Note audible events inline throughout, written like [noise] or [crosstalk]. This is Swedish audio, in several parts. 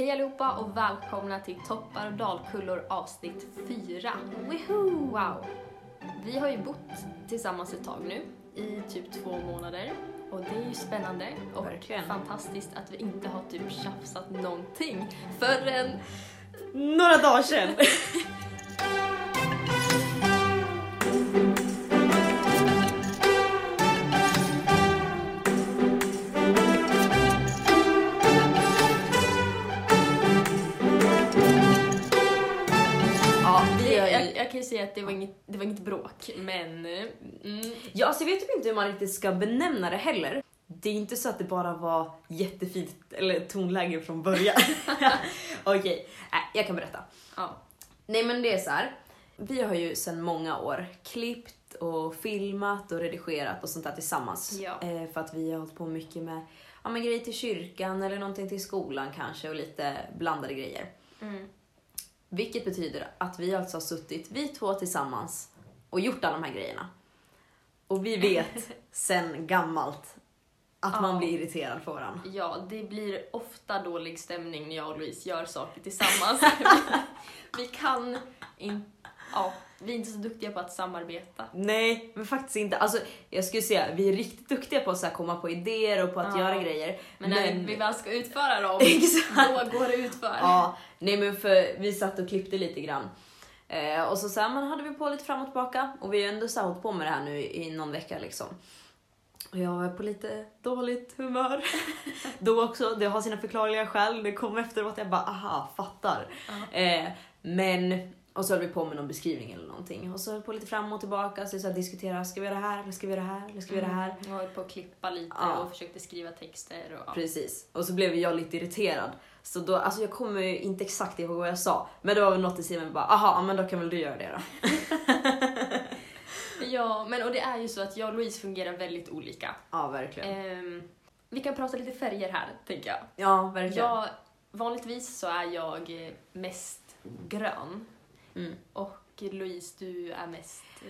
Hej allihopa och välkomna till Toppar och dalkullor avsnitt 4. Woohoo! Wow! Vi har ju bott tillsammans ett tag nu, i typ två månader. Och det är ju spännande och Verkligen. fantastiskt att vi inte har typ tjafsat någonting förrän... Några dagar sedan. [laughs] säga att det var inget, det var inget bråk, men... Mm, Ja, alltså jag vet typ inte hur man riktigt ska benämna det heller. Det är inte så att det bara var jättefint eller tonläge från början. [laughs] Okej, nej, jag kan berätta. ja. Nej men det är så här. Vi har ju sedan många år klippt och filmat och redigerat och sånt där tillsammans. Ja. Eh, för att vi har hållit på mycket med ja, men grejer till kyrkan eller någonting till skolan kanske och lite blandade grejer. Mm. Vilket betyder att vi alltså har suttit, vi två tillsammans, och gjort alla de här grejerna. Och vi vet [laughs] sen gammalt att Ja. man blir irriterad på varandra. Ja, det blir ofta dålig stämning när jag och Louise gör saker tillsammans. [laughs] vi kan inte... Ja, vi är inte så duktiga på att samarbeta. Nej, men faktiskt inte. Alltså, jag skulle säga vi är riktigt duktiga på att komma på idéer och på att Ja. göra grejer. Men när vi väl ska utföra dem, [laughs] då går det utför. Ja, nej men för vi satt och klippte lite grann. Eh, och så, så här, man hade vi på lite fram och tillbaka och vi har ändå så här, hållit på med det här nu i, i någon vecka liksom. Och jag är på lite dåligt humör. [laughs] Då också, det har sina förklarliga skäl. Det kom efteråt jag bara aha, fattar. Ja. Eh, men, och så höll vi på med någon beskrivning eller någonting. Och så höll vi på lite fram och tillbaka, så, så här, diskutera, ska vi göra det här, eller ska vi göra det här, eller ska vi göra det här? Jag höll på att klippa lite Ja. och försökte skriva texter. Och, ja. Precis. Och så blev jag lite irriterad. Så då, alltså jag kommer ju inte exakt ihåg vad jag sa. Men det var väl något i stil med bara, aha, men då kan väl du göra det då. [laughs] ja, men och det är ju så att jag och Louise fungerar väldigt olika. Ja, verkligen. Ehm, vi kan prata lite färger här, tänker jag. Ja, verkligen. jag vanligtvis så är jag mest grön. Mm. Och Louise, du är mest... eh,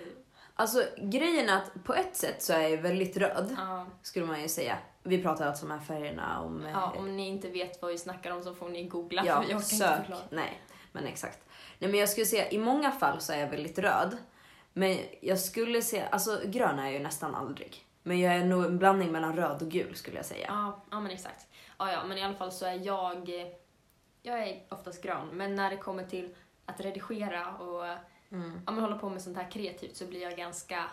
Alltså grejen är att på ett sätt så är jag väldigt röd, Ja, skulle man ju säga. Vi pratar alltså om de här färgerna, om... eh, ja, om ni inte vet vad vi snackar om så får ni googla, ja, för jag kan inte sök. förklara. Nej, men exakt. Nej men jag skulle säga, i många fall så är jag väldigt röd. Men jag skulle säga, alltså grön är jag ju nästan aldrig. Men jag är nog en blandning mellan röd och gul skulle jag säga. Ja, ja men exakt. Ja, ja, men i alla fall så är jag... eh, Jag är oftast grön, men när det kommer till att redigera och Mm. ja, men hålla på med sånt här kreativt så blir jag ganska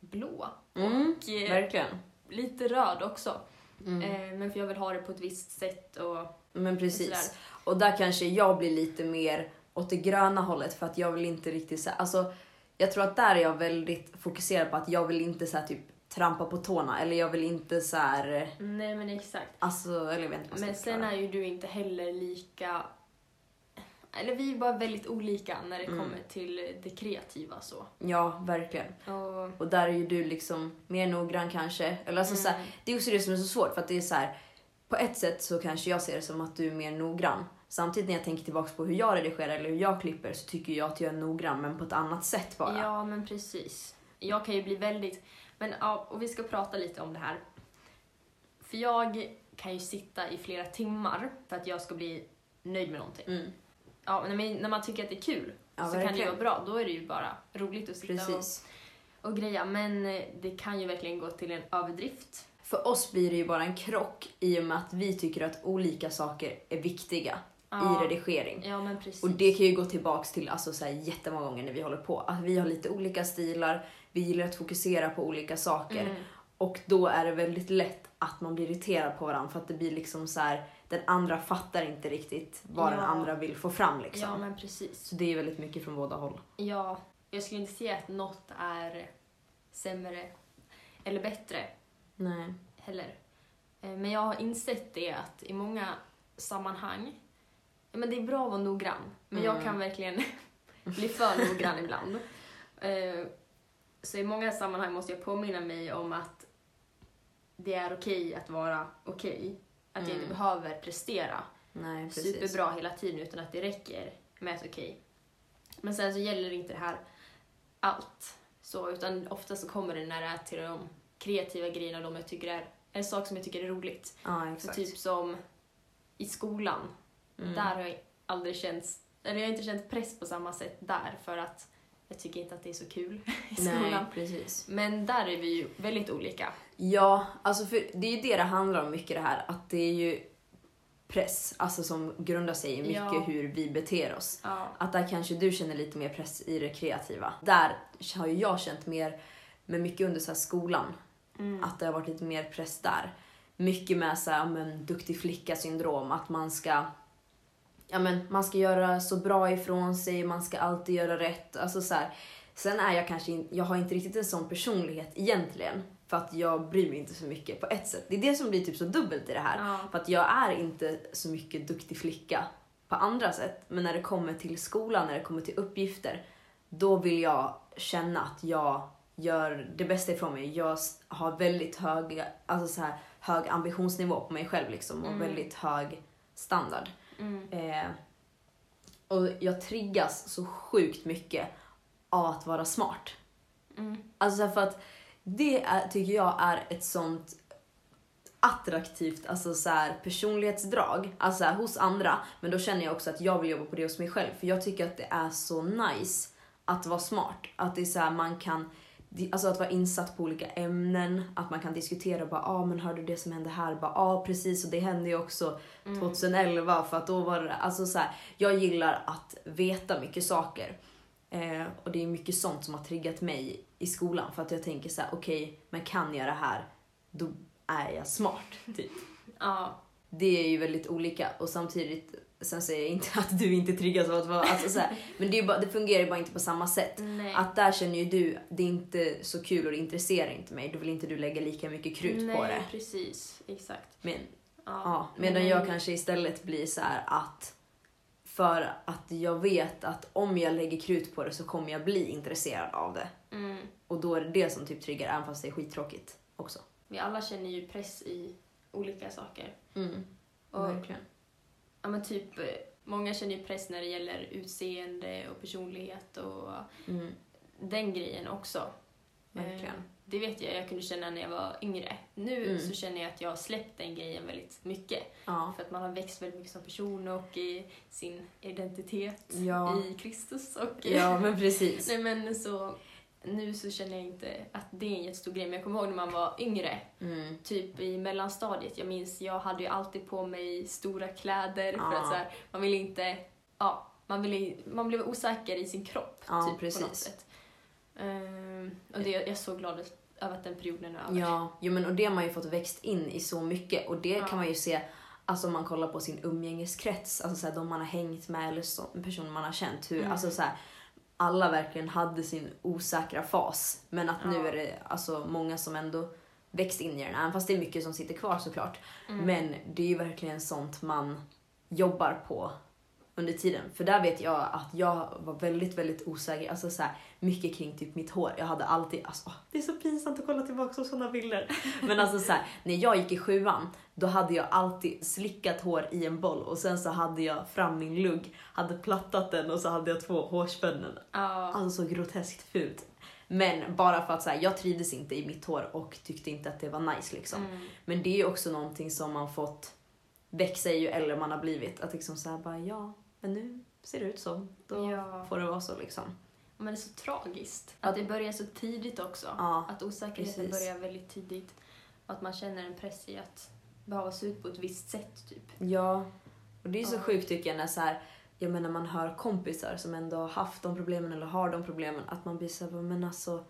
blå. Mm, Och eh, verkligen. lite röd också. Mm. Eh, men för jag vill ha det på ett visst sätt och Men precis. sådär. Och där kanske jag blir lite mer åt det gröna hållet för att jag vill inte riktigt så alltså jag tror att där är jag väldigt fokuserad på att jag vill inte så här, typ trampa på tårna eller jag vill inte så här, Nej men exakt. alltså eller jag vet inte vad jag Men ska sen förklara. är ju du inte heller lika... Eller vi är bara väldigt olika när det Mm. kommer till det kreativa så. Ja, verkligen. Och, Och där är ju du liksom mer noggrann kanske. Eller alltså så här, Mm. det är också det som är så svårt för att det är så här på ett sätt så kanske jag ser det som att du är mer noggrann. Samtidigt när jag tänker tillbaka på hur jag redigerar eller hur jag klipper så tycker jag att jag är noggrann men på ett annat sätt bara. Ja, men precis. Jag kan ju bli väldigt... Men ja, och vi ska prata lite om det här. För jag kan ju sitta i flera timmar för att jag ska bli nöjd med någonting. Mm. Ja, men när man tycker att det är kul Ja, så kan det ju verkligen. vara bra. Då är det ju bara roligt att sitta Precis. och, och greja. Men eh, det kan ju verkligen gå till en överdrift. För oss blir det ju bara en krock i och med att vi tycker att olika saker är viktiga Ja. i redigering. Ja. Och det kan ju gå tillbaks till alltså, så här, jättemånga gånger när vi håller på. Att vi har lite olika stilar, vi gillar att fokusera på olika saker. Mm. Och då är det väldigt lätt att man blir irriterad på varandra för att det blir liksom så här, den andra fattar inte riktigt vad den Ja. andra vill få fram liksom. Ja, men precis. Så det är väldigt mycket från båda håll. Ja, jag skulle inte säga att något är sämre eller bättre Nej. heller. Eh, Men jag har insett det att i många sammanhang, men det är bra att vara noggrann, men jag Mm. kan verkligen [laughs] bli för noggrann ibland. [laughs] Eh, Så i många sammanhang måste jag påminna mig om att det är okej att vara okej. Att jag inte Mm. behöver prestera Nej, superbra hela tiden utan att det räcker med ett okej. Men sen så gäller inte det här allt. Så, utan ofta så kommer det när det är till de kreativa grejerna, de jag tycker är, en sak som jag tycker är roligt. Ja, Så typ som i skolan Mm. Där har jag aldrig känt, eller jag har inte känt press på samma sätt där för att jag tycker inte att det är så kul [laughs] i skolan. Nej, precis. Men där är vi ju väldigt olika. Ja, alltså för det är ju det det handlar om mycket det här, att det är ju press, alltså som grundar sig i mycket Ja. hur vi beter oss. Ja. Att där kanske du känner lite mer press i det kreativa. Där har ju jag känt mer, med mycket under så skolan, Mm. att det har varit lite mer press där. Mycket med så här, men, duktig flicka-syndrom, att man ska Ja men man ska göra så bra ifrån sig, man ska alltid göra rätt. Alltså så här. Sen är jag kanske in, jag har inte riktigt en sån personlighet egentligen. För att jag bryr mig inte så mycket på ett sätt. Det är det som blir typ så dubbelt i det här. Ja. För att jag är inte så mycket duktig flicka på andra sätt. Men när det kommer till skolan, när det kommer till uppgifter, då vill jag känna att jag gör det bästa ifrån mig. Jag har väldigt hög, alltså så här, hög ambitionsnivå på mig själv liksom, och Mm. väldigt hög standard. Mm. Eh, och jag triggas så sjukt mycket av att vara smart. Mm. Alltså för att det är, tycker jag är ett sånt attraktivt alltså så här, personlighetsdrag alltså så här, hos andra. Men då känner jag också att jag vill jobba på det hos mig själv. För jag tycker att det är så nice att vara smart. Att det är så här, man kan Alltså att vara insatt på olika ämnen, att man kan diskutera bara ah, men hörde du det som hände här? Bara ah, precis och det hände ju också 2011 för att då var det, alltså så här, jag gillar att veta mycket saker. Eh, och det är mycket sånt som har triggat mig i skolan för att jag tänker så här: okej, men kan jag det här, då är jag smart. Typ. Ja. Det är ju väldigt olika och samtidigt, sen säger jag inte [laughs] att du inte triggas av att vara, alltså så här, men det, bara, det fungerar ju bara inte på samma sätt. Nej. Att där känner ju du, det är inte så kul och det intresserar inte mig, då vill inte du lägga lika mycket krut Nej, på det. precis. Exakt. Men, Ja. ja, medan Men- jag kanske istället blir så här att för att jag vet att om jag lägger krut på det så kommer jag bli intresserad av det. Mm. Och då är det det som typ triggar, även fast det är skittråkigt också. Vi alla känner ju press i olika saker. Mm. Och, Verkligen. Ja, men typ, eh, många känner ju press när det gäller utseende och personlighet och Mm. den grejen också. Verkligen. Eh, Det vet jag jag kunde känna när jag var yngre. Nu Mm. så känner jag att jag har släppt den grejen väldigt mycket. Ja. För att man har växt väldigt mycket som person och i sin identitet Ja. i Kristus. Och, ja, men precis. [laughs] Nej men så, nu så känner jag inte att det är en jättestor grej. Men jag kommer ihåg när man var yngre, Mm. typ i mellanstadiet. Jag minns, jag hade ju alltid på mig stora kläder för Ja. att så här, man ville inte, ja, man, ville, man blev osäker i sin kropp Ja, typ, precis. på något sätt. Ehm, och det, jag är så glad över att den perioden är över. Ja, jo, men och det har man ju fått växt in i så mycket och det Ja. kan man ju se Alltså om man kollar på sin umgängeskrets, alltså så här, de man har hängt med eller så, personer man har känt. Hur, Mm. alltså så här, alla verkligen hade sin osäkra fas. Men att nu Ja. är det alltså, många som ändå växt in i den, även fast det är mycket som sitter kvar såklart. Mm. Men det är ju verkligen sånt man jobbar på under tiden. För där vet jag att jag var väldigt, väldigt osäker. Alltså så här, mycket kring typ mitt hår. Jag hade alltid, alltså, åh, det är så pinsamt att kolla tillbaka på sådana bilder. [laughs] Men alltså så här, när jag gick i sjuan, då hade jag alltid slickat hår i en boll och sen så hade jag fram min lugg, hade plattat den och så hade jag två hårspännen. Ja, Alltså så groteskt fult. Men bara för att så här, jag trivdes inte i mitt hår och tyckte inte att det var nice liksom. mm. Men det är ju också någonting som man fått växa i ju äldre man har blivit. Att liksom såhär bara, ja, men nu ser det ut så. Då Ja. får det vara så liksom. Men det är så tragiskt. Att- det börjar så tidigt också. Ja, Att osäkerheten precis. börjar väldigt tidigt. Och att man känner en press i att behöva se ut på ett visst sätt typ. ja. Och det är så Ja. sjukt tycker jag när så här, jag menar man hör kompisar som ändå har haft de problemen eller har de problemen. Att man blir såhär, men alltså.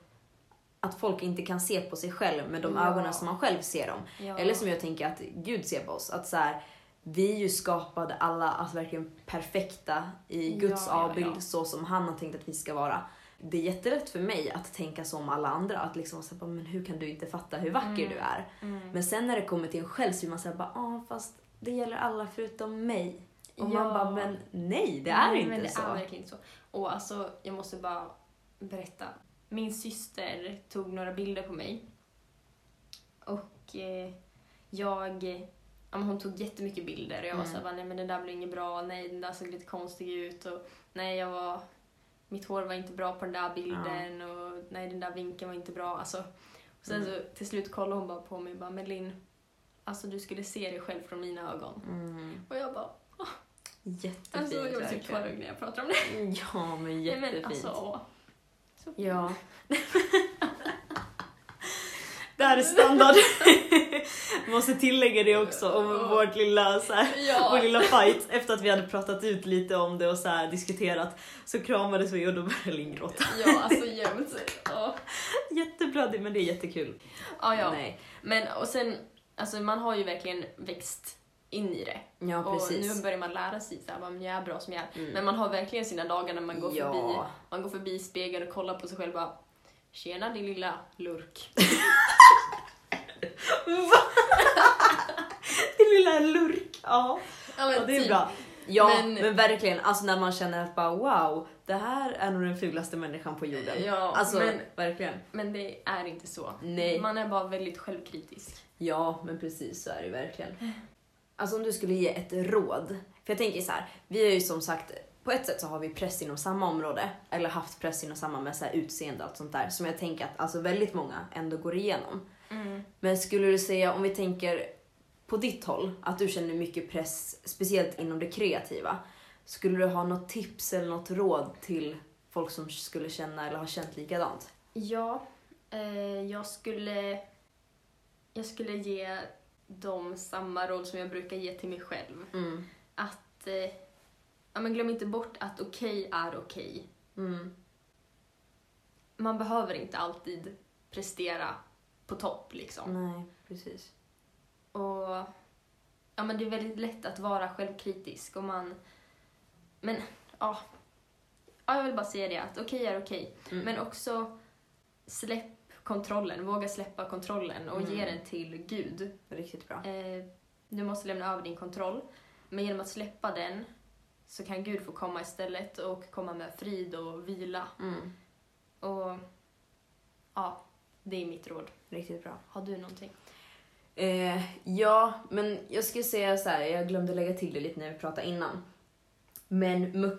Att folk inte kan se på sig själv med de Ja. ögonen som man själv ser dem. Ja. Eller som jag tänker att Gud ser på oss. Att så här, vi är ju skapade alla alltså verkligen perfekta i Guds Ja, ja, avbild ja. så som han har tänkt att vi ska vara. Det är jättelätt för mig att tänka som alla andra. Att liksom säga, bara, men hur kan du inte fatta hur vacker Mm. du är? Mm. Men sen när det kommer till en själv så vill man säga bara, ah, fast det gäller alla förutom mig. Och man Ja. bara, men nej, det är Nej, inte men det så. är verkligen inte så. Och alltså, jag måste bara berätta. Min syster tog några bilder på mig. Och eh, jag... Ja, men hon tog jättemycket bilder och jag var Mm. såhär, nej men den där blev inget bra, nej den där såg lite konstig ut och nej jag var... Mitt hår var inte bra på den där bilden och nej den där vinkeln var inte bra. Alltså, och sen Mm. så till slut kollade hon bara på mig och bara, men Linn, alltså du skulle se dig själv från mina ögon. Mm. Och jag bara, "Åh, Jättefint Alltså jag blir typ tårögd när jag pratar om det. Ja, men Nej, jättefint. men alltså, åh. Så. Ja. [laughs] det här är standard. [laughs] Måste tillägga det också om vårt lilla, så här, Ja. vår lilla fight. Efter att vi hade pratat ut lite om det och så här, diskuterat så kramades vi och då började Linn gråta. Ja, alltså jämt. Ja. [laughs] Jätteblödig men det är jättekul. Ja, ja. Nej. Men och sen, alltså man har ju verkligen växt in i det. Ja och precis. nu börjar man lära sig så här, jag är bra som jag är. Mm. Men man har verkligen sina dagar när man går, Ja. förbi, man går förbi spegeln och kollar på sig själv och bara Tjena din lilla lurk. Va? [laughs] Din lilla lurk. Ja. Ja, ja, det är typ. bra. Ja, men, Men- verkligen. Alltså när man känner att bara wow, det här är nog den fulaste människan på jorden. Ja, Alltså men, verkligen. men det är inte så. Nej. Man är bara väldigt självkritisk. Ja, men precis så är det verkligen. Alltså om du skulle ge ett råd. För jag tänker så här, vi är ju som sagt, på ett sätt så har vi press inom samma område. Eller haft press inom samma med så utseende och allt sånt där. Som jag tänker att alltså väldigt många ändå går igenom. Men skulle du säga, om vi tänker på ditt håll, att du känner mycket press, speciellt inom det kreativa. Skulle du ha något tips eller något råd till folk som skulle känna eller har känt likadant? Ja, eh, jag skulle... Jag skulle ge dem samma råd som jag brukar ge till mig själv. Mm. Att... Eh, ja, men glöm inte bort att okej är okej. Mm. Man behöver inte alltid prestera på topp liksom. Nej, precis. Och ja, men det är väldigt lätt att vara självkritisk och man... Men ja, ja jag vill bara säga det att okej är okej. Mm. Men också släpp kontrollen, våga släppa kontrollen och ge Mm. den till Gud. Riktigt bra. Eh, du måste lämna över din kontroll. Men genom att släppa den så kan Gud få komma istället och komma med frid och vila. Mm. Och ja, det är mitt råd. Riktigt bra. Har du någonting? Eh, ja, men jag skulle säga så här, jag glömde lägga till det lite när vi pratade innan. Men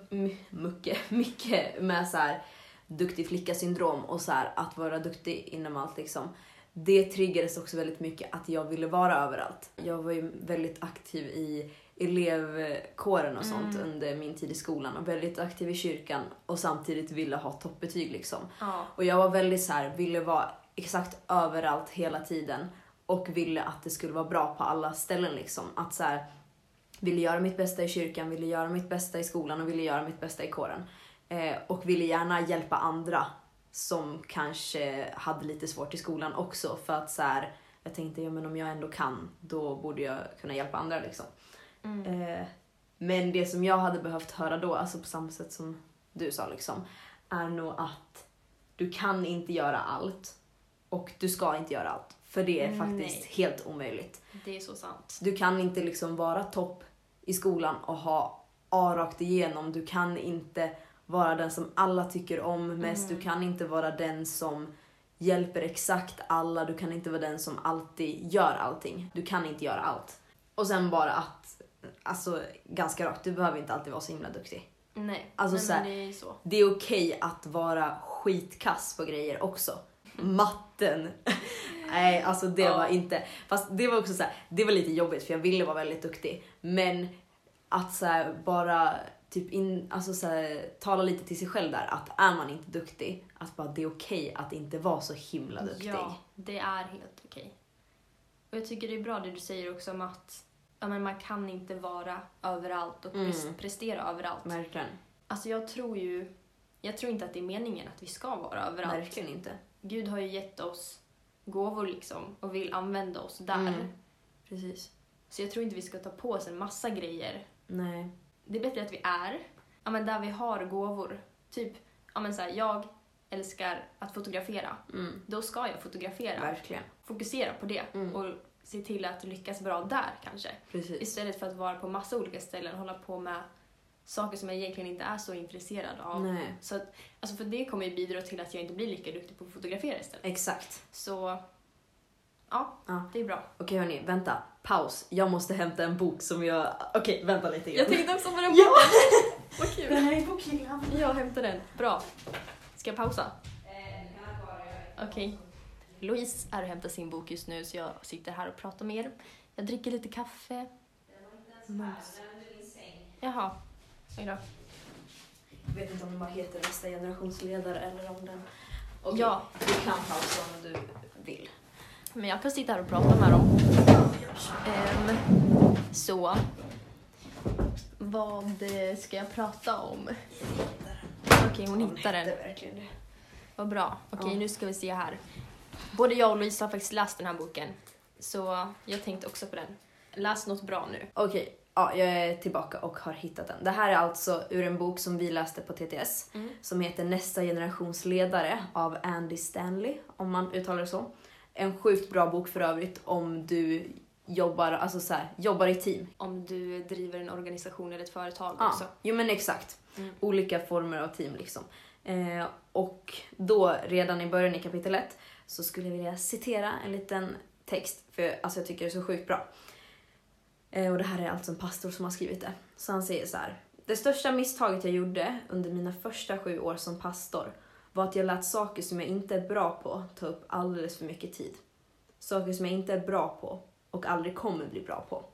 mycket, [laughs] mycket med så här duktig flicka-syndrom och så här att vara duktig inom allt liksom. Det triggades också väldigt mycket att jag ville vara överallt. Jag var ju väldigt aktiv i elevkåren och sånt Mm. under min tid i skolan och väldigt aktiv i kyrkan och samtidigt ville ha toppbetyg liksom. Ja. Och jag var väldigt så här, ville vara exakt överallt hela tiden och ville att det skulle vara bra på alla ställen liksom. Att så här, ville göra mitt bästa i kyrkan, ville göra mitt bästa i skolan och ville göra mitt bästa i kåren. Eh, och ville gärna hjälpa andra som kanske hade lite svårt i skolan också för att så här, jag tänkte ja men om jag ändå kan då borde jag kunna hjälpa andra liksom. Mm. Eh, men det som jag hade behövt höra då, alltså på samma sätt som du sa liksom, är nog att du kan inte göra allt och du ska inte göra allt. För det är Mm, faktiskt nej. helt omöjligt. Det är så sant. Du kan inte liksom vara topp i skolan och ha A rakt igenom. Du kan inte vara den som alla tycker om mest. Mm. Du kan inte vara den som hjälper exakt alla. Du kan inte vara den som alltid gör allting. Du kan inte göra allt. Och sen bara att, alltså ganska rakt, du behöver inte alltid vara så himla duktig. Nej, Alltså Nej så här- det är så. Det är okej att vara skitkass på grejer också. Matten. [laughs] Nej, alltså det Ja. var inte... Fast det var också så här, det var lite jobbigt för jag ville vara väldigt duktig. Men att så här, bara typ in, alltså så här, tala lite till sig själv där att är man inte duktig, att bara det är okej att inte vara så himla duktig. Ja, det är helt okej. Och jag tycker det är bra det du säger också om att ja, men man kan inte vara överallt och Mm. pres- prestera överallt. Verkligen. Alltså jag tror ju, jag tror inte att det är meningen att vi ska vara överallt. Verkligen inte. Gud har ju gett oss gåvor liksom och vill använda oss där. Mm. Precis. Så jag tror inte vi ska ta på oss en massa grejer. Nej. Det är bättre att vi är, ja men där vi har gåvor. Typ, ja men så här, jag älskar att fotografera. Mm. Då ska jag fotografera. Verkligen. Fokusera på det Mm. och se till att lyckas bra där kanske. Precis. Istället för att vara på massa olika ställen och hålla på med saker som jag egentligen inte är så intresserad av. Nej. Så att, alltså för det kommer ju bidra till att jag inte blir lika duktig på att fotografera istället. Exakt. Så, ja, Ja. det är bra. Okej hörni, vänta. Paus. Jag måste hämta en bok som jag... Okej, vänta lite igen. Jag tänkte också på den Ja! boken. [laughs] Vad kul. Den här är i bokhyllan. Jag hämtar den. Bra. Ska jag pausa? Okej. Louise är och hämtar sin bok just nu så jag sitter här och pratar med er. Jag dricker lite kaffe. Mums. Jaha. Oj då. Jag vet inte om den bara heter nästa generationsledare eller om den... Okej, Ja. Du kan pausa om du vill. Men jag kan sitta här och prata med dem. Ehm, så. Vad ska jag prata om? Okej, hon hittade den. Är verkligen det. Vad bra. Okej, Ja. nu ska vi se här. Både jag och Louise har faktiskt läst den här boken. Så jag tänkte också på den. Läs något bra nu. Okej, ja, jag är tillbaka och har hittat den. Det här är alltså ur en bok som vi läste på TTS Mm. som heter Nästa generations ledare av Andy Stanley, om man uttalar det så. En sjukt bra bok för övrigt om du jobbar, alltså så här, jobbar i team. Om du driver en organisation eller ett företag Ja, också. jo men exakt. Mm. Olika former av team liksom. Eh, och då, redan i början i kapitel 1, så skulle jag vilja citera en liten text, för alltså jag tycker det är så sjukt bra. Eh, och det här är alltså en pastor som har skrivit det. Så han säger så här. Det största misstaget jag gjorde under mina första sju år som pastor var att jag lät saker som jag inte är bra på ta upp alldeles för mycket tid. Saker som jag inte är bra på och aldrig kommer bli bra på.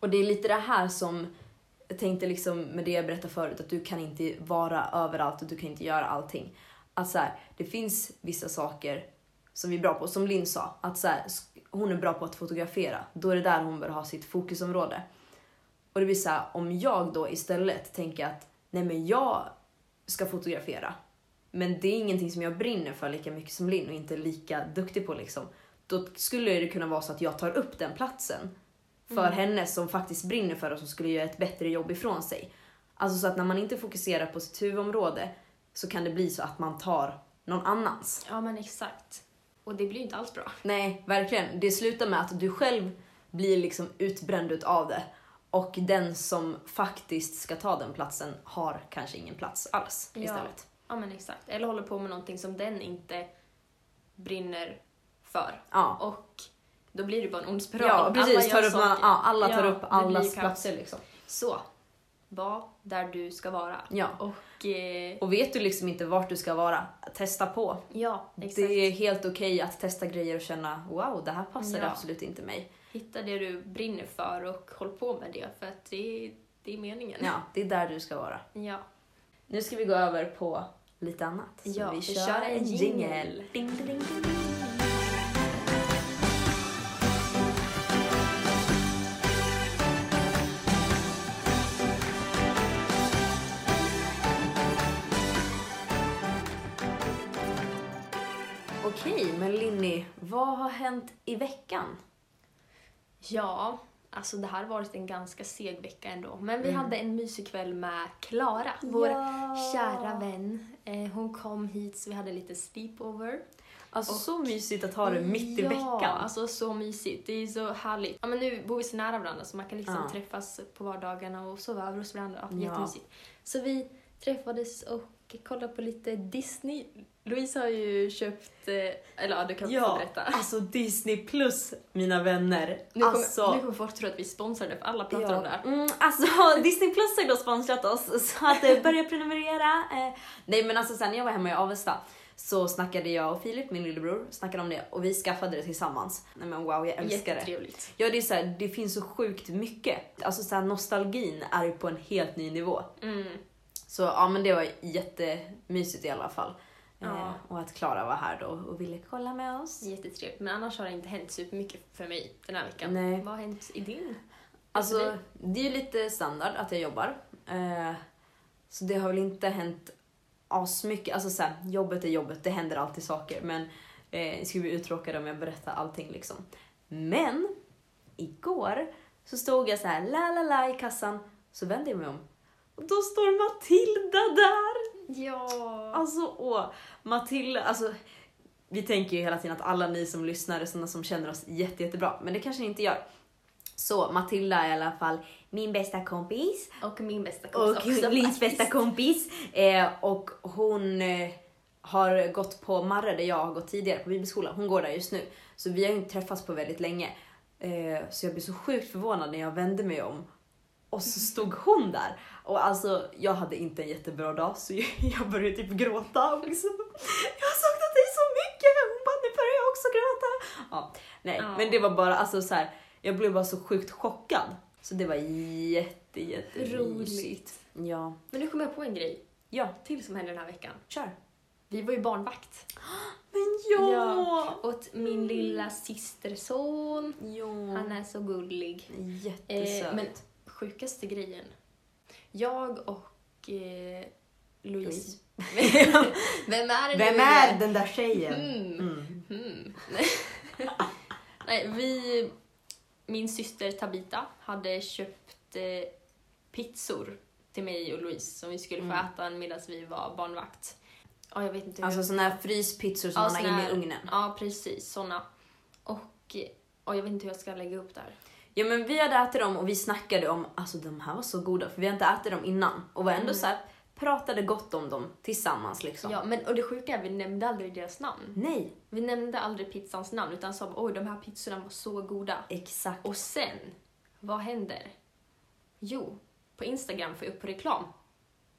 Och det är lite det här som jag tänkte liksom med det jag berättade förut, att du kan inte vara överallt och du kan inte göra allting. Att så här, det finns vissa saker som vi är bra på, som Linn sa, att så här, hon är bra på att fotografera, då är det där hon bör ha sitt fokusområde. Och det blir så här, om jag då istället tänker att nej men jag ska fotografera, men det är ingenting som jag brinner för lika mycket som Linn och inte lika duktig på liksom, då skulle det kunna vara så att jag tar upp den platsen för henne som faktiskt brinner för det och som skulle göra ett bättre jobb ifrån sig. Alltså så att när man inte fokuserar på sitt huvudområde så kan det bli så att man tar någon annans. Ja, men exakt. Och det blir ju inte alls bra. Nej, verkligen. Det slutar med att du själv blir liksom utbränd utav det och den som faktiskt ska ta den platsen har kanske ingen plats alls Ja. istället. Ja, men exakt. Eller håller på med någonting som den inte brinner för. Ja. Och då blir det bara en ond spiral. Ja, precis. Alla Tar upp, ja, alla tar upp allas platser liksom. Så, var där du ska vara. Ja. Och eh, Och vet du liksom inte vart du ska vara, testa på. ja, exakt. Det är helt okej att testa grejer och känna wow, det här passar Ja. absolut inte mig. Hitta det du brinner för och håll på med det för att det är, det är meningen. Ja, det är där du ska vara. Ja. Nu ska vi gå över på lite annat. Så Ja, vi vi kör, kör en en vad har hänt i veckan? Ja, alltså det här har varit en ganska seg vecka ändå. Men vi Mm. hade en mysig kväll med Klara, vår kära vän. Eh, hon kom hit så vi hade lite sleepover. Alltså Och- så mysigt att ha det mitt i ja, veckan. alltså så mysigt. Det är så härligt. Ja, men nu bor vi så nära varandra så man kan liksom Ja. träffas på vardagarna och sova över hos varandra. Ja, Ja. Jättemysigt. Så vi träffades och kollade på lite Disney. Louise har ju köpt, eh, eller ja, du kan få Ja, berätta. alltså Disney plus mina vänner. Nu kommer, alltså, nu kommer folk tro att vi är sponsrade för alla pratar ja. om det här. Mm, alltså [laughs] Disney plus har ju då sponsrat oss så att eh, börja prenumerera. Eh, nej men alltså sen när jag var hemma i Avesta så snackade jag och Filip, min lillebror, snackade om det och vi skaffade det tillsammans. Nej men wow, jag älskar det. Ja det är så här, det finns så sjukt mycket. Alltså så här, nostalgin är ju på en helt ny nivå. Mm. Så ja men det var jättemysigt i alla fall. Ja. Eh, och att Klara var här då och ville kolla med oss. Jättetrevligt. Men annars har det inte hänt supermycket för mig den här veckan. Nej. Vad har hänt i din? Alltså, dig? det är ju lite standard att jag jobbar. Eh, så det har väl inte hänt asmycket. Alltså så här, jobbet är jobbet, det händer alltid saker. Men eh, jag skulle bli uttråkad om jag berättar allting liksom. Men, igår så stod jag så här la la la i kassan, så vände jag mig om. Och då står Matilda där! Ja. Alltså åh, Matilda, alltså vi tänker ju hela tiden att alla ni som lyssnar är sådana som känner oss jätte, jättebra, men det kanske ni inte gör. Så Matilda är i alla fall min bästa kompis Och min bästa kompis och också. Faktiskt. bästa kompis. Eh, och hon eh, har gått på Marre där jag har gått tidigare på bibelskolan. Hon går där just nu. Så vi har ju inte träffats på väldigt länge. Eh, så jag blev så sjukt förvånad när jag vände mig om och så stod hon där. Och alltså, jag hade inte en jättebra dag så [laughs] jag började typ gråta. Och liksom, jag har saknat dig så mycket! Hon bara, nu börjar jag också gråta. Ja, nej, Ja. men det var bara alltså så här, jag blev bara så sjukt chockad. Så det var jätte, jätte Roligt. Ja. Men nu kom jag på en grej Ja, till som hände den här veckan. kör. Vi var ju barnvakt Men Ja. åt min lilla systerson. Ja. Han är så gullig. Jättesöt. Eh, men sjukaste grejen. Jag och eh, Louise. [laughs] Vem är det Vem nu är den där tjejen? Mm. Mm. Mm. [laughs] Nej, vi... Min syster Tabita hade köpt eh, pizzor till mig och Louise som vi skulle få Mm. äta medan vi var barnvakt. Ja, jag vet inte Alltså såna här fryspizzor som Ja, man har inne i ugnen. Ja, precis. Såna. Och, och jag vet inte hur jag ska lägga upp det här. Ja men vi hade ätit dem och vi snackade om, alltså de här var så goda för vi har inte ätit dem innan. Och var ändå Mm. så här, pratade gott om dem tillsammans liksom. Ja, men, och det sjuka är vi nämnde aldrig deras namn. Nej, Vi nämnde aldrig pizzans namn utan sa oj de här pizzorna var så goda. exakt. Och sen, vad händer? Jo, på Instagram får jag upp reklam.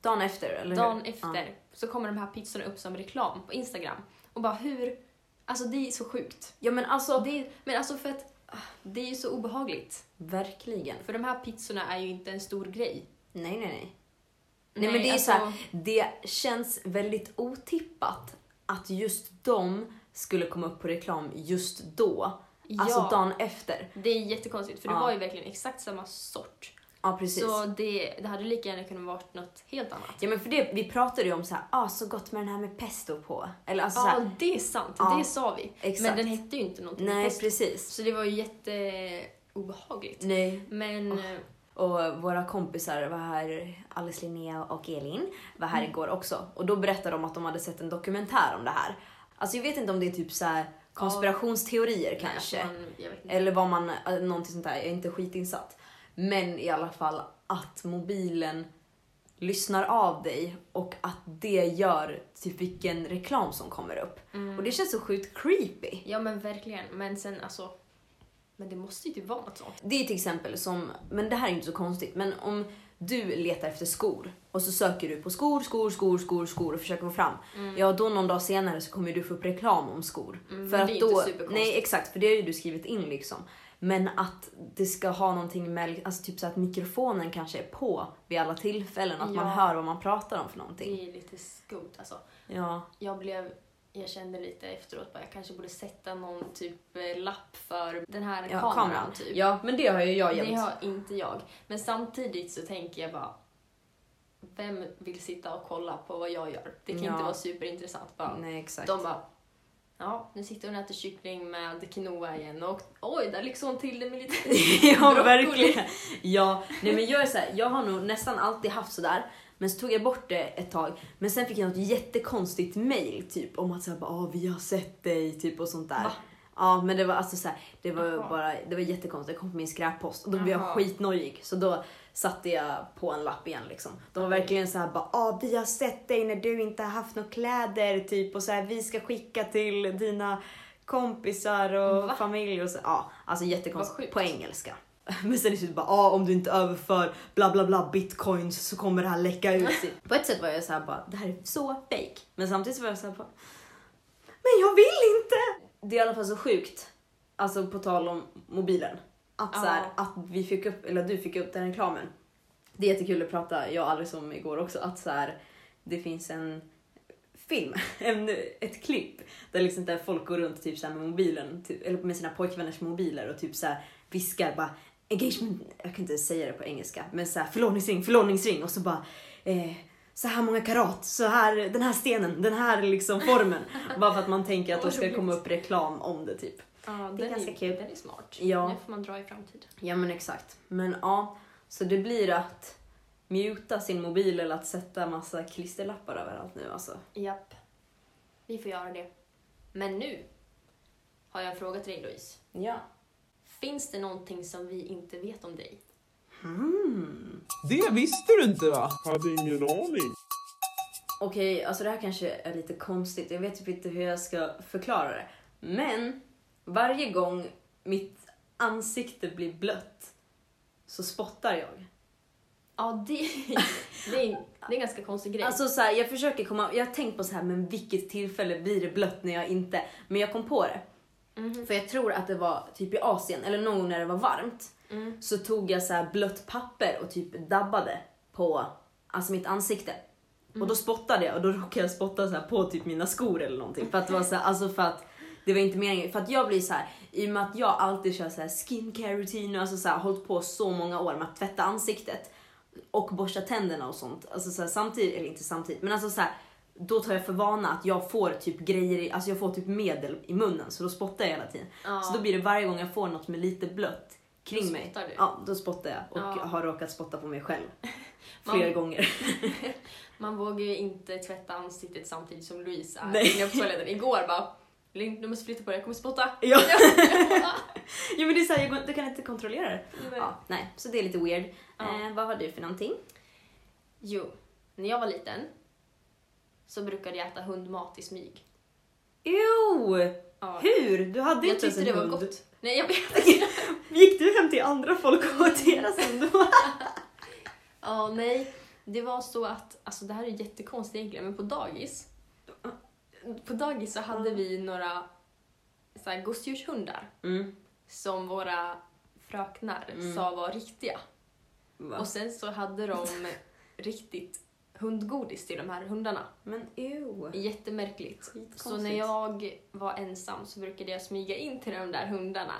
Dagen efter, eller Dagen hur? efter så kommer de här pizzorna upp som reklam på Instagram. Och bara hur, alltså det är så sjukt. Ja men alltså, Det är, men alltså för att det är ju så obehagligt. verkligen. För de här pizzorna är ju inte en stor grej. Nej nej nej. Nej, men det är alltså, så här, det känns väldigt otippat att just de skulle komma upp på reklam just då. Alltså ja, dagen efter. det är jättekonstigt för det Ja. var ju verkligen exakt samma sort. Ja precis. Så det, det hade lika gärna kunnat varit något helt annat. Ja men för det, vi pratade ju om så här, ah så gott med den här med pesto på. Eller alltså så Ja, här, det är sant. Ja, Det sa vi. exakt. Men den hette ju inte någonting med nej pesto. precis. Så det var ju jätteobehagligt. Nej. Men eh, Och våra kompisar var här, Alice Linnea och Elin, var här igår också. Och då berättade de att de hade sett en dokumentär om det här. Alltså jag vet inte om det är typ så här konspirationsteorier nej, kanske. alltså, man. Eller vad man, eh, någonting sånt där, jag är inte skitinsatt. Men i alla fall att mobilen lyssnar av dig och att det gör typ vilken reklam som kommer upp. Mm. Och det känns så sjukt creepy. Ja men verkligen. Men sen alltså. Men det måste ju typ vara något sånt. Det är till exempel som, men det här är inte så konstigt, men om du letar efter skor och så söker du på skor, skor, skor, skor, skor och försöker få fram. Ja, då någon dag senare så kommer du få upp reklam om skor. Mm, för att det är då, inte superkonstigt. nej exakt, för det har ju du skrivit in liksom. Men att det ska ha någonting med, alltså typ så att mikrofonen kanske är på vid alla tillfällen, att man Ja. hör vad man pratar om för någonting. Det är lite skumt alltså. Ja, Jag blev, jag kände lite efteråt bara jag kanske borde sätta någon typ eh, lapp för den här ja kameran, kameran. typ. Ja, men det har ju jag det jämt. har inte jag. Men samtidigt så tänker jag bara vem vill sitta och kolla på vad jag gör? Det kan Ja. inte vara superintressant. Bara. Nej exakt. De bara Ja, nu sitter hon och äter kyckling med quinoa igen och oj, där liksom hon till det med lite ja, broccoli. verkligen. Ja, nej men jag är så här, jag har nog nästan alltid haft sådär. Men så tog jag bort det ett tag. Men sen fick jag något jättekonstigt mail typ om att säga bara ah, vi har sett dig typ och sånt där. Va? Ja, men det var alltså så här, det var Jaha. bara, det var jättekonstigt. Det kom på min skräppost och då blev jag skitnojig. Så då satte jag på en lapp igen liksom. De var verkligen så här bara ah, vi har sett dig när du inte har haft några kläder typ och så här, vi ska skicka till dina kompisar och Va? familj och så. Ja, alltså jättekonstigt. På engelska. [laughs] Men sen är det typ bara ah, om du inte överför bla bla bla bitcoins så kommer det här läcka ut. [laughs] På ett sätt var jag så här bara det här är så fake. Men samtidigt så var jag så här bara men jag vill inte! Det är i alla fall så sjukt, alltså på tal om mobilen, att, så här, att vi fick upp, eller du fick upp den reklamen. Det är jättekul att prata, jag och Alice om igår också, att så här, det finns en film, [laughs] en, ett klipp där liksom där folk går runt typ så med mobilen, typ, eller med sina pojkvänners mobiler och typ så här viskar bara engagement, jag kan inte säga det på engelska, men så här förlovningsring, förlovningsring och så bara eh, så här många karat, så här, den här stenen, den här liksom formen. [laughs] Bara för att man tänker att då ska komma upp reklam om det typ. Ja, Det är ganska kul. Den är smart. Ja. Den får man dra i framtiden. Ja men exakt. Men ja, så det blir att muta sin mobil eller att sätta massa klisterlappar överallt nu alltså. Japp. Vi får göra det. Men nu har jag en fråga till dig Louise. Ja. Finns det någonting som vi inte vet om dig? Hmm. Det visste du inte va? Hade ingen aning. Okej, alltså det här kanske är lite konstigt. Jag vet typ inte hur jag ska förklara det. Men varje gång mitt ansikte blir blött så spottar jag. Ja, det, det, är, det är en ganska konstig grej. Alltså så här, jag försöker komma, jag har tänkt på så här, men vilket tillfälle blir det blött när jag inte, men jag kom på det. Mhm. För jag tror att det var typ i Asien, eller någon gång när det var varmt. Mm. så tog jag så blött papper och typ dabbade på alltså mitt ansikte. Och då spottade jag och då råkade jag spotta så på typ mina skor eller någonting. För att det var så här, alltså för att det var inte meningen. För att jag blir så här, i och med att jag alltid kör så här skincare rutiner, alltså så här, hållit på så många år med att tvätta ansiktet och borsta tänderna och sånt. Alltså så här, samtidigt, eller inte samtidigt, men alltså så här, då tar jag för vana att jag får typ grejer, i, alltså jag får typ medel i munnen så då spottar jag hela tiden. Ja. Så då blir det varje gång jag får något med lite blött kring mig. du? Ja, då spottar jag och Ja. har råkat spotta på mig själv. [laughs] Man- Flera gånger. [laughs] Man vågar ju inte tvätta ansiktet samtidigt som Louise är Nej. inne på toaletten. Igår bara, Linn du måste flytta på dig, jag kommer spotta. [laughs] Ja. jo men det är såhär, jag, jag kan inte kontrollera det. Ja, nej, så det är lite weird. Ja. Eh, vad har du för någonting? Jo, när jag var liten så brukade jag äta hundmat i smyg. Jo! Ja. Hur? Du hade Jag inte ens tyckte en det var hund. gott. Nej jag vet inte. [laughs] Gick du hem till andra folk och åt deras hund? [laughs] Ja, nej. Det var så att, alltså det här är jättekonstigt egentligen, men på dagis på dagis så hade vi några så här, gosedjurshundar Mm. som våra fröknar Mm. sa var riktiga. Va? Och sen så hade de riktigt hundgodis till de här hundarna. Men ew. Jättemärkligt. Så när jag var ensam så brukade jag smyga in till de där hundarna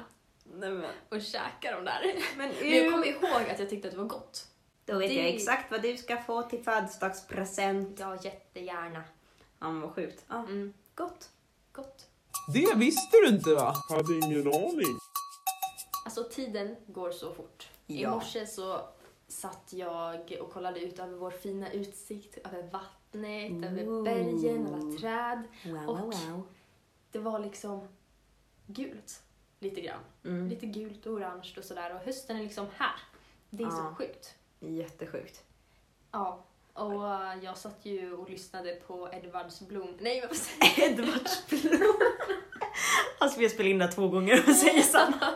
Nej, men, och käka dem där. [laughs] men Men jag kommer ihåg att jag tyckte att det var gott. Då vet Det- jag exakt vad du ska få till födelsedagspresent. Ja, jättegärna. Ja men vad sjukt. Ja, Mm, gott. gott. Det visste du inte va? Hade ingen aning. Alltså tiden går så fort. I Ja. morse så satt jag och kollade ut över vår fina utsikt, över vattnet, över Ooh. bergen, alla träd. Wow, Och- wow, wow. Det var liksom gult, lite grann. Mm. Lite gult och orange och sådär och hösten är liksom här. Det är Ja. så sjukt. Jättesjukt. Ja. Och jag satt ju och lyssnade på Edvards Blom... Nej, vad säger jag? [laughs] Edvards blom. Alltså vi har spelat in det två gånger och säger samma.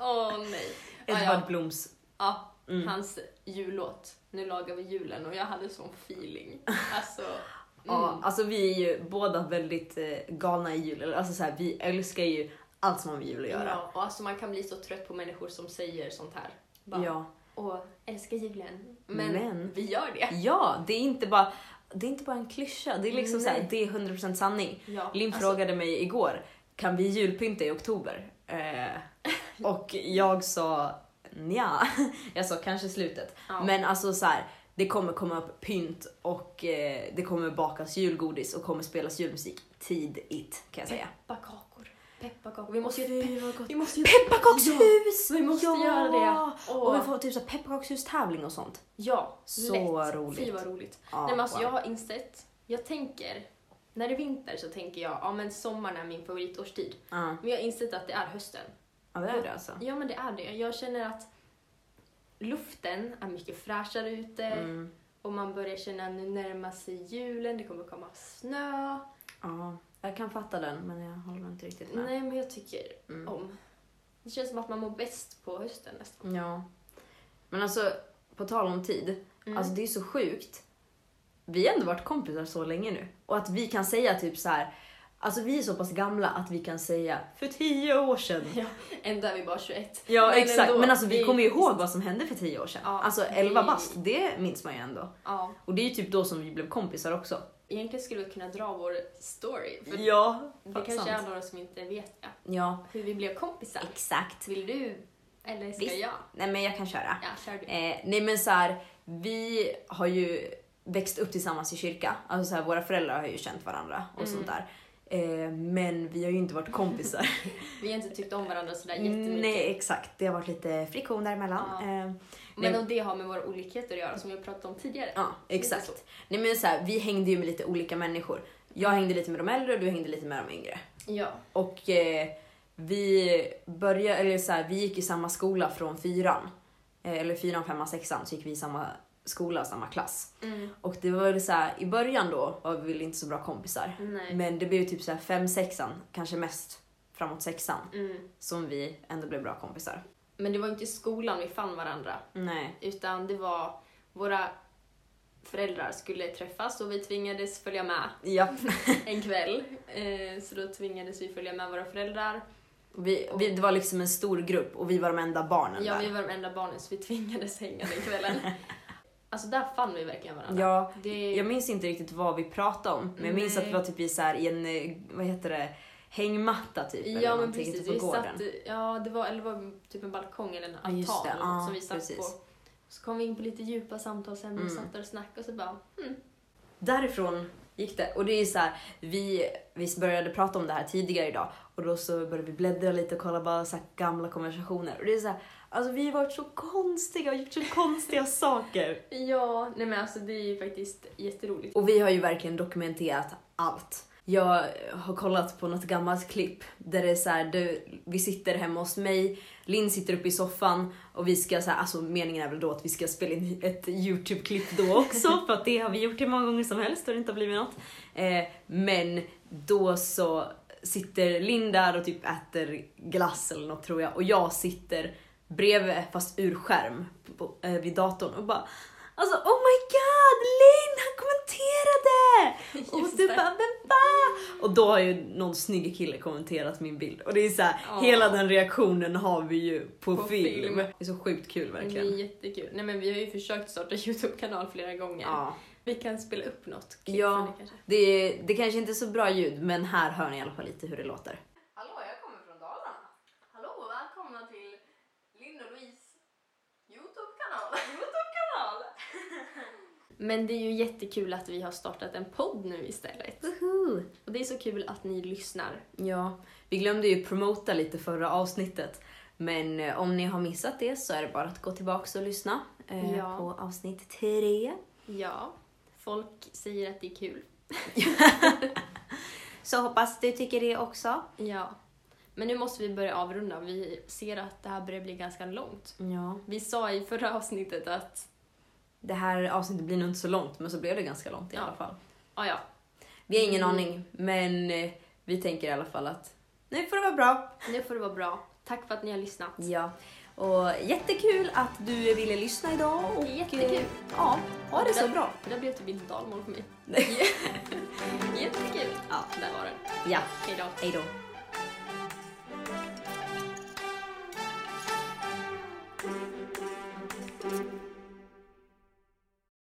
Åh nej. Ja, Edvard ja. Bloms. ja, Mm. hans jullåt. Nu lagar vi julen och jag hade sån feeling. [laughs] Alltså... Ja, Mm. alltså vi är ju båda väldigt eh, galna i jul. Alltså så här, vi älskar ju allt som har med jul att göra. Ja, och alltså man kan bli så trött på människor som säger sånt här. Bara, Ja. Och älskar julen. Men, Men- vi gör det. ja, det är inte bara det är inte bara en klyscha, det är liksom så här, Nej. det är 100% sanning. Ja, Linn alltså, frågade mig igår, kan vi julpynta i oktober? Eh, och jag sa nja. Jag sa kanske slutet. Ja. Men alltså så här, det kommer komma upp pynt och eh, det kommer bakas julgodis och kommer spelas julmusik tidigt kan jag säga. Pepparkakor. Pepparkakor. Vi måste ju... Gott. Vi måste ju... Pepparkakshus! Ja, vi måste ja! göra det. Och vi får typ så pepparkakshus-tävling och sånt. Ja, Så lätt. roligt. Fy vad roligt. Ja, Nej, men alltså, wow. Jag har insett, jag tänker, när det är vinter så tänker jag, ja men sommaren är min favoritårstid. Ja, Men jag har insett att det är hösten. Ja det är det alltså. Ja men det är det. Jag känner att luften är mycket fräschare ute Mm. och man börjar känna att nu närmar sig julen, det kommer komma snö. Ja, jag kan fatta den men jag håller inte riktigt med. Nej men jag tycker Mm. om. Det känns som att man mår bäst på hösten nästan. Ja. Men alltså, på tal om tid. Mm. Alltså det är så sjukt. Vi har ändå varit kompisar så länge nu. Och att vi kan säga typ så här. Alltså vi är så pass gamla att vi kan säga för tio år sedan. Ja, ändå är vi bara 21. Ja Men exakt, ändå, men alltså vi är kommer ju ihåg vad som hände för tio år sedan. Ja, alltså det- 11 bast, det minns man ju ändå. Ja, Och det är ju typ då som vi blev kompisar också. egentligen skulle vi kunna dra vår story. För Ja, det kanske sant. är några som inte vet det. Ja, Hur vi blev kompisar. exakt. Vill du? Eller ska Visst. jag? Nej men jag kan köra. Ja, kör du. Eh, nej men så här, vi har ju växt upp tillsammans i kyrka. Alltså så här, våra föräldrar har ju känt varandra och Mm. sånt där. Eh, men vi har ju inte varit kompisar. [laughs] Vi har inte tyckt om varandra sådär jättemycket. nej exakt, det har varit lite friktion däremellan. Ja. Eh, Men om det har med våra olikheter att göra som vi har pratat om tidigare. ja, exakt. Nej men så här, vi hängde ju med lite olika människor. Jag hängde lite med de äldre och du hängde lite med de yngre. Ja. Och eh, vi började, eller så här, vi gick i samma skola från fyran. Eh, eller fyran, femman, sexan så gick vi i samma skola, samma klass. Mm. Och det var väl så här, i början då var vi väl inte så bra kompisar. Nej. Men det blev typ så här fem, sexan, kanske mest framåt sexan, Mm. som vi ändå blev bra kompisar. Men det var inte i skolan vi fann varandra. Nej. Utan det var våra föräldrar skulle träffas och vi tvingades följa med Ja. [laughs] en kväll. Eh, så då tvingades vi följa med våra föräldrar Vi, vi, det var liksom en stor grupp och vi var de enda barnen Ja, där. vi var de enda barnen så vi tvingades hänga den kvällen. [laughs] alltså där fann vi verkligen varandra. Ja, Det... Jag minns inte riktigt vad vi pratade om, men jag minns Nej. att vi var typ i, så här, i en, eh, vad heter det, hängmatta typ. eller Ja men någonting precis, på vi gården. satt, ja det var, eller var typ en balkong eller en Ja, altan det. eller något Ja, som vi satt precis. på. Så kom vi in på lite djupa samtalsämnen och Mm. satt där och snackade och så bara, hmm, Därifrån gick det. Och det är så här, vi, vi började prata om det här tidigare idag och då så började vi bläddra lite och kolla bara så gamla konversationer. Och det är så här, alltså vi har varit så konstiga och gjort så konstiga [laughs] saker. ja, nej men alltså det är ju faktiskt jätteroligt. Och vi har ju verkligen dokumenterat allt. Jag har kollat på något gammalt klipp där det är så här, vi sitter hemma hos mig, Linn sitter uppe i soffan och vi ska så här, alltså meningen är väl då att vi ska spela in ett YouTube-klipp då också [laughs] för att det har vi gjort hur många gånger som helst och det inte har blivit något. Eh, men då så sitter Linn där och typ äter glass eller något tror jag och jag sitter bredvid fast ur skärm på, eh, vid datorn och bara Alltså oh my god, Linn han kommenterade! [laughs] Och du det. bara men va? Och då har ju någon snygg kille kommenterat min bild och det är så här, Ja. hela den reaktionen har vi ju på, På film. film. Det är så sjukt kul Det är verkligen. jättekul. Nej men vi har ju försökt starta [laughs] YouTube-kanal flera gånger. Ja. Vi kan spela upp något klipp Ja. det kanske. Det, det kanske inte är så bra ljud men här hör ni i alla fall lite hur det låter. Hallå, jag kommer från Dalarna. Hallå, välkomna till Linn och Louise YouTube-kanal. YouTube-kanal! Men det är ju jättekul att vi har startat en podd nu istället. Woho! Och det är så kul att ni lyssnar. Ja, vi glömde ju promota lite förra avsnittet. Men eh, om ni har missat det så är det bara att gå tillbaka och lyssna eh, Ja. på avsnitt tre. Ja, folk säger att det är kul. [laughs] Så hoppas du tycker det också. Ja. Men nu måste vi börja avrunda. Vi ser att det här börjar bli ganska långt. Ja. Vi sa i förra avsnittet att, Det här avsnittet blir nog inte så långt, men så blev det ganska långt i Ja. alla fall. ja ja, Vi har ingen Mm. aning, men eh, vi tänker i alla fall att nu får det vara bra. nu får det vara bra. Tack för att ni har lyssnat. Ja. Och jättekul att du ville lyssna idag. Och, Jättekul. eh, Ja, ha det så bra. Det där blev typ inte dalmål för mig. [laughs] [laughs] Jättekul. Ja. Där var den. Ja, Hej då. hej då.